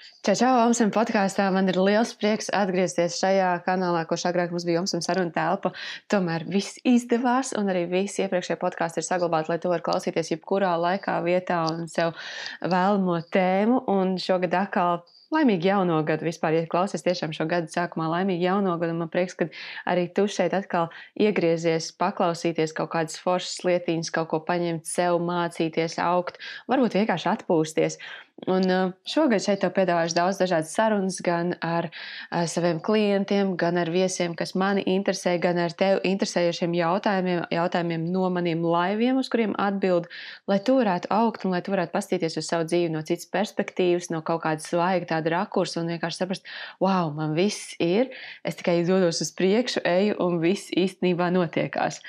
Čau, čau, Omsam podkāstā. Man ir liels prieks atgriezties šajā kanālā, kurš agrāk mums bija Omsam saruna telpa. Tomēr viss izdevās, un arī visi iepriekšējie podkāsti ir saglabāti, lai to var klausīties jebkurā laikā, vietā un sev vēlamo tēmu. Un šogad atkal Laimīgi jauno gadu vispār, ja klausies tiešām šo gadu sākumā, laimīgi jauno gadu. Man prieks, ka arī tu šeit atkal iegriezies, paklausīties kaut kādas foršas lietiņas, kaut ko paņemt sev, mācīties, augt, varbūt vienkārši atpūsties. Un uh, šogad šeit tev piedāvāšu daudz dažādas sarunas gan ar uh, saviem klientiem, gan ar viesiem, kas mani interesē, gan ar tevi interesējošiem jautājumiem, jautājumiem no maniem laiviem, uz kuriem atbild, lai tu varētu augt un lai tu varētu pastīties uz savu dzīvi no citas perspektīvas, no kaut kādas svaiga tāda rakursa un vienkārši saprast, wow, man viss ir, es tikai dodos uz priekšu, eju un viss īstenībā notiekās.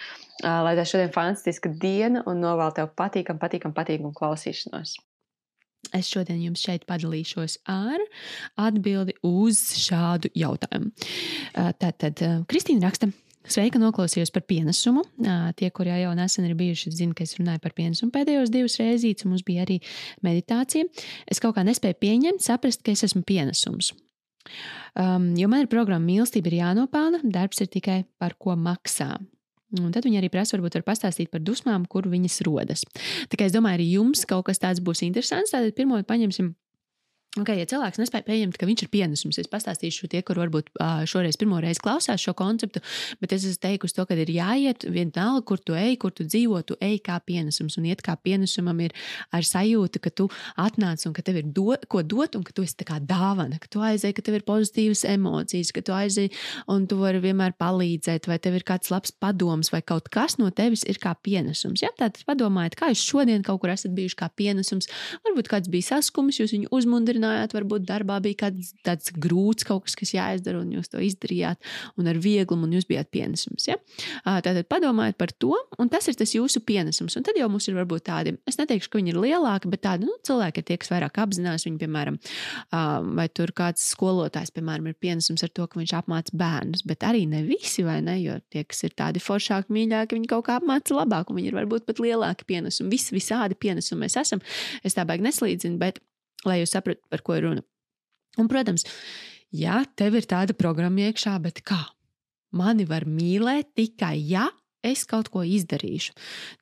Uh, lai tā šodien fantastiska diena un novēl tev patīkam, patīkam, patīkam klausīšanos. Es šodien jums šeit padalīšos ar atbildi uz šādu jautājumu. Tātad Kristīna raksta. Sveika, noklausījos par pienesumu. Tie, kuriem jau nesen ir bijuši, zina, ka es runāju par pienesumu pēdējos divas reizes, un mums bija arī meditācija. Es kaut kā nespēju pieņemt, saprast, ka es esmu pienesums. Um, jo man ir programma mīlestība, ir jānopelna, darbs ir tikai par ko maksā. Un tad viņi arī prasa, varbūt var pastāstīt par dusmām, kur viņas rodas. Tikai es domāju, arī jums kaut kas tāds būs interesants. Tātad pirmo paņemsim Okay, ja cilvēks nespēja pieņemt, ka viņš ir pienesums, es pastāstīšu tie, kur varbūt šoreiz pirmo reizi klausās šo konceptu, bet es esmu teikusi to, ka ir jāiet vienalga, kur tu ej, kur tu dzīvo, tu ej kā pienesums. Un iet kā pienesumam ir ar sajūtu, ka tu atnāc un ka tev ir do, ko dot, un ka tu esi tā kā dāvana, ka tu aizēji, ka tev ir pozitīvas emocijas, ka tu aizēji un tu vari vienmēr palīdzēt, vai tev ir kāds labs padoms, vai kaut kas no tevis ir kā pienesums. Ja? Tātad padomājiet, kā jūs šodien kaut kur esat bijuši kā pienesums. Varbūt kāds bija saskums, jūs viņu uzmundrinājāt mēģinājāt, varbūt darbā bija kāds tāds grūts kaut kas, kas jāizdara, un jūs to izdarījāt, un ar vieglumu, un jūs bijāt pienesums. Ja? Tātad padomājiet par to, un tas ir tas jūsu pienesums. Un tad jau mums ir varbūt tādi, es neteikšu, ka viņi ir lielāki, bet tādi nu, cilvēki ir tie, kas vairāk apzinās viņu, piemēram, vai tur kāds skolotājs, piemēram, ir pienesums ar to, ka viņš apmāca bērnus, bet arī ne visi, vai ne, jo tie, kas ir tādi foršāki, mīļāki, viņi kaut kā apmāca labāk, un viņi ir varbūt pat lielāki pienesumi. Visi visādi pienesumi mēs esam. Es tā baigi neslīdzinu, bet lai jūs saprastu, par ko ir runa. Un, protams, ja tev ir tāda programma iekšā, bet kā? Mani var mīlēt tikai, ja es kaut ko izdarīšu,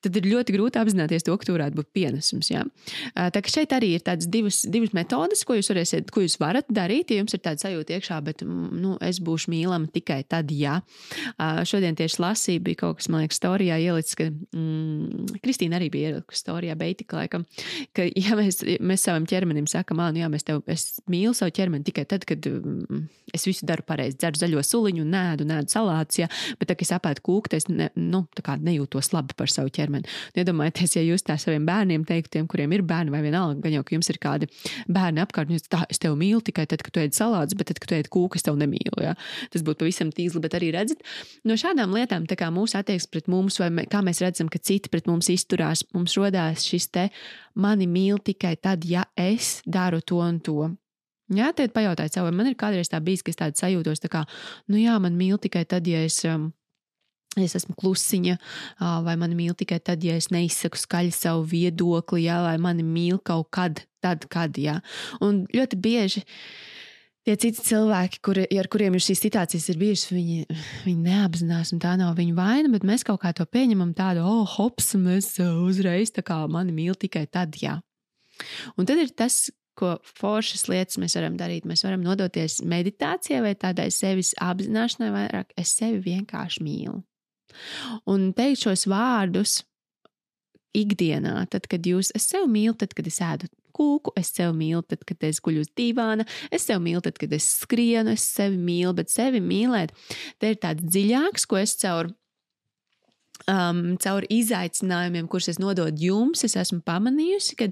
tad ir ļoti grūti apzināties to, ka tur varētu būt pienesums. Jā. Tā kā šeit arī ir tādas divas, divas metodes, ko jūs, varēsiet, ko jūs varat darīt, ja jums ir tāda sajūta iekšā, bet nu, es būšu mīlama tikai tad, ja. Šodien tieši lasīju, bija kaut kas, man liekas, storijā ielicis, ka mm, Kristīna arī bija ielikusi storijā, beitika laikam, ka ja mēs, mēs savam ķermenim sakam, nu jā, mēs tev, es mīlu savu ķermeni tikai tad, kad mm, es visu daru pareizi, dzeru zaļo suliņu, nēdu, nēdu salātus, jā, bet tā, ka es apēdu kūku, es ne, nu, nejūtos labi par savu ķermeni. Un iedomājieties, ja jūs tā saviem bērniem teiktu, tiem, kuriem ir bērni, vai vienalga, gan jau, ka jums ir kādi bērni apkārt, jūs tā, es tevi mīlu tikai tad, kad tu ēd salātus, bet tad, kad tu ēd kūku, es tevi nemīlu. Ja? Tas būtu pavisam tīzli, bet arī redzat, no šādām lietām, kā mūsu attieksme pret mums, vai kā mēs redzam, ka citi pret mums izturās, mums rodās šis te mani mīl tikai tad, ja es daru to un to. Jā, tad pajautājiet sev, vai man ir kādreiz tā bijis, ka es tādu sajūtos, tā kā, nu jā, man mīl tikai tad, ja es um, Es esmu klusiņa, vai mani mīl tikai tad, ja es neizsaku skaļi savu viedokli, jā, vai mani mīl kaut kad, tad, kad. Jā. Un ļoti bieži tie citi cilvēki, kuri, ar kuriem ir šīs situācijas ir bijušas, viņi, viņi neapzinās, un tā nav viņu vaina, bet mēs kaut kā to pieņemam tādu, oh, hops, mēs uzreiz tā kā mani mīl tikai tad, jā. Un tad ir tas, ko foršas lietas mēs varam darīt. Mēs varam nodoties meditācijai vai tādai sevis apzināšanai, vairāk es sevi vienkārši mīlu. Un teikt šos vārdus ikdienā, tad, kad jūs, es sev mīlu, tad, kad es ēdu kūku, es sev mīlu, tad, kad es guļu uz dīvāna, es sev mīlu, tad, kad es skrienu, es sevi mīlu, bet sevi mīlēt, te ir tāds dziļāks, ko es caur um, caur izaicinājumiem, kurus es nododu jums, es esmu pamanījusi, ka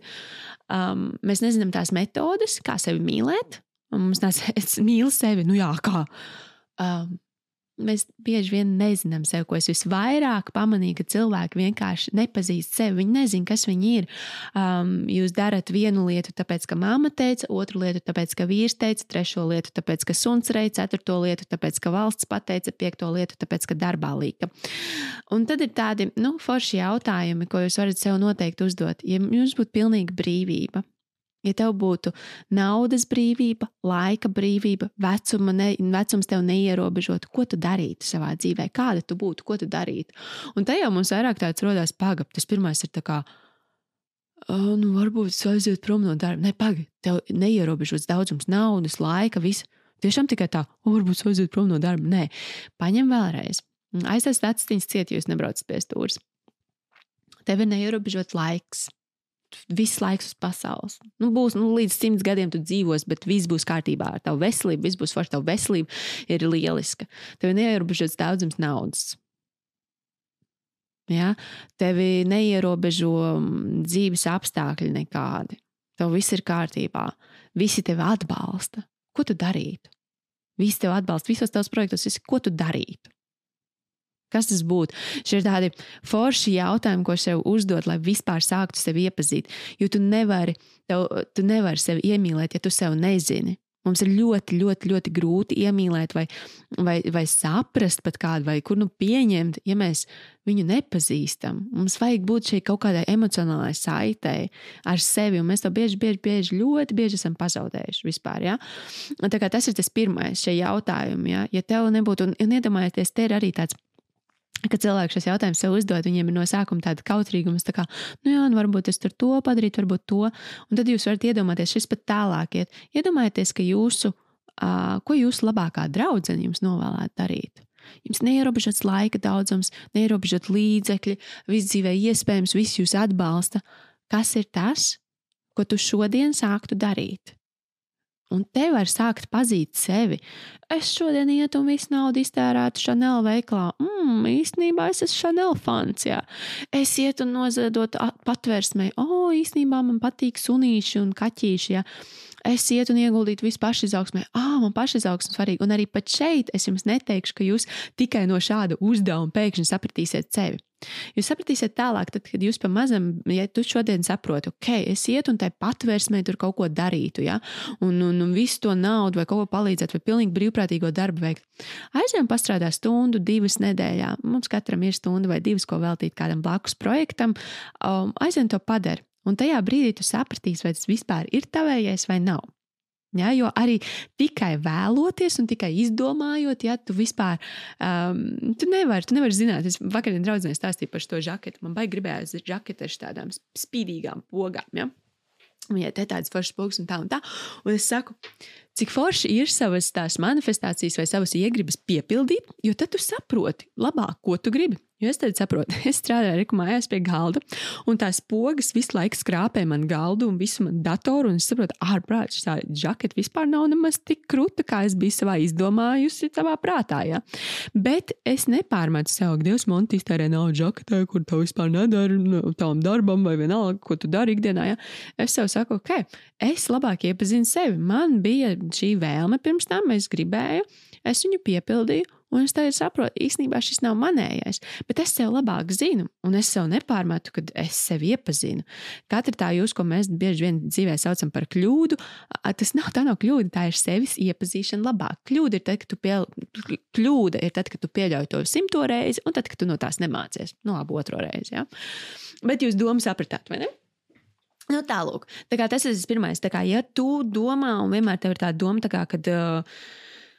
um, mēs nezinām tās metodes, kā sevi mīlēt. Mums tās, es mīlu sevi, nu jā, kā. Um, Mēs bieži vien nezinām sevi, ko es visvairāk pamanīju, ka cilvēki vienkārši nepazīst sevi. Viņi nezina, kas viņi ir. Um, jūs darat vienu lietu, tāpēc, ka mamma teica, otru lietu, tāpēc, ka vīrs teica, trešo lietu, tāpēc, ka suns reiz, ceturto lietu, tāpēc, ka valsts pateica, piekto lietu, tāpēc, ka darbā līka. Un tad ir tādi nu, forši jautājumi, ko jūs varat sev noteikti uzdot. Ja jums būtu pilnīga brīvība, Ja tev būtu naudas brīvība, laika brīvība, vecuma ne, vecums tev neierobežot, ko tu darītu savā dzīvē, kāda tu būtu, ko tu darītu. Un tajā mums vairāk tāds rodās pagab. Tas pirmais ir tā kā, nu varbūt aiziet prom no darba. Nē, pagaidi, tev neierobežots daudzums naudas, laika, viss. Tiešām tikai tā, oh, varbūt aiziet prom no darba. Nē, paņem vēlreiz. Aizsāc atstīns ciet, jo jūs nebraucat pie stūres. Tev ir neierobežots laiks viss laiks uz pasaules. Nu, būs nu, līdz simts gadiem, tu dzīvos, bet viss būs kārtībā ar tavu veselību. Viss būs forši, tava veselība ir lieliska. Tev ir neierobežots daudzums naudas. Ja? Tevi neierobežo mm, dzīves apstākļi nekādi. Tev viss ir kārtībā. Visi tevi atbalsta. Ko tu darītu? Visi tevi atbalsta visos tavos projektos. Visi, ko tu darītu? Kas tas būtu? Šie ir tādi forši jautājumi, ko sev uzdot, lai vispār sāktu sevi iepazīt. Jo tu nevari, tev, tu nevari sevi iemīlēt, ja tu sev nezini. Mums ir ļoti, ļoti, ļoti grūti iemīlēt, vai, vai, vai saprast pat kādu, vai kur nu pieņemt, ja mēs viņu nepazīstam. Mums vajag būt šai kaut kādai emocionālai saitei ar sevi, un mēs to bieži, bieži, bieži ļoti bieži esam pazaudējuši vispār. Ja? Tas ir tas pirmais šie jautājumi. Ja, ja tev nebūtu, un, un iedomājieties, te ir arī tāds Kad cilvēks šos jautājumus sev uzdod, viņiem ir no sākuma tāda kautrīguma, tā kā, nu jā, nu varbūt es tur to padarītu, varbūt to. Un tad jūs varat iedomāties, šis pat tālāk iet. Iedomājieties, ka jūsu, uh, ko jūsu labākā draudzene jums novēlētu darīt. Jums neierobežots laika daudzums, neierobežot līdzekļi, viss dzīvē iespējams, viss jūs atbalsta. Kas ir tas, ko tu šodien sāktu darīt? Un te var sākt pazīt sevi. Es šodien ietu un visu naudu iztērētu Chanel veiklā. Mm, īstenībā es esmu Chanel fans. Jā. Es ietu un nozadot patvērsmei. O, oh, īstenībā man patīk sunīši un kaķīši. Jā. Es ietu un ieguldītu visu pašizaugsmē. Ah, man pašizaugsme svarīga. Un arī pat šeit es jums neteikšu, ka jūs tikai no šāda uzdevuma pēkšņi sapratīsiet sevi. Jūs sapratīsiet tālāk, tad, kad jūs pamazam, ja tu šodien saproti, ok, es ietu un tai patvērsmē tur kaut ko darītu, ja, un, un, un visu to naudu vai kaut ko palīdzēt, vai pilnīgi brīvprātīgo darbu veikt. Aizējām pastrādāt stundu, divas nedēļā. Mums katram ir stunda vai divas, ko veltīt kādam blakus projektam. Um, aizējām to padarīt. Un tajā brīdī tu sapratīsi, vai tas vispār ir tavējais vai nav. Ja, jo arī tikai vēloties un tikai izdomājot, ja tu vispār um, tu nevari, tu nevari zināt. Es vakarā draudzē stāstīju par šo žaketu. Man baigi gribējās žaketu ar tādām spīdīgām pogām. Ja? Viņai te tādas foršas pogas un tā un tā. Un es saku, cik forši ir savas tās manifestācijas vai savas iegribas piepildīt, jo tad tu saproti labāk, ko tu gribi. Jo es tādu saprotu, es strādāju reku mājās pie galda, un tās pogas visu laiku skrāpē man galdu un visu man datoru, es saprotu, ārprāt, šī žaketa vispār nav nemaz tik krūta, kā es biju savā izdomājusi savā prātā. Ja? Bet es nepārmetu sev, ka Dievs man iztērē naudu žaketē, kur tev vispār nedara nu, tavam darbam vai vienalga, ko tu dari ikdienā. Ja? Es sev saku, ok, es labāk iepazinu sevi. Man bija šī vēlme pirms tam, es gribēju, es viņu piepildīju, Un es tagad saprotu, īstenībā šis nav manējais, bet es sev labāk zinu, un es sev nepārmetu, kad es sevi iepazinu. Katra tā jūs, ko mēs bieži vien dzīvē saucam par kļūdu, tas nav tā nav kļūda, tā ir sevis iepazīšana labāk. Kļūda ir tad, kad tu, pie, kļūda ir tad, kad tu pieļauj to simto reizi, un tad, kad tu no tās nemācies. No labi, otro reizi. Ja? Bet jūs domu sapratāt, vai ne? Nu, tālāk, tā kā tas ir tas pirmais. Kā, ja tu domā, un vienmēr tev ir tā doma, tā kā, kad. Uh,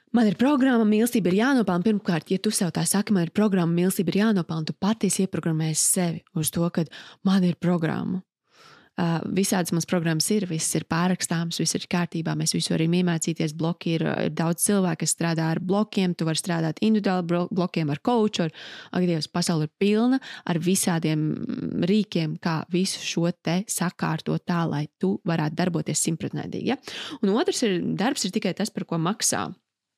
Man ir programma, mīlestība ir jānopelna. Pirmkārt, ja tu sev tā saki, man ir programma, mīlestība ir jānopelna, tu patiesi ieprogrammēsi sevi uz to, ka man ir programma. Uh, visādas mums programmas ir, viss ir pārrakstāms, viss ir kārtībā. Mēs visu varam iemācīties. Bloki ir, ir daudz cilvēku, kas strādā ar blokiem. Tu vari strādāt individuāli blokiem, ar coachu. Ar, ak, Dievs, pasaule ir pilna ar visādiem rīkiem, kā visu šo te sakārtot tā, lai tu varētu darboties simtprocentīgi. Ja? Un otrs ir, darbs ir tikai tas, par ko maksā.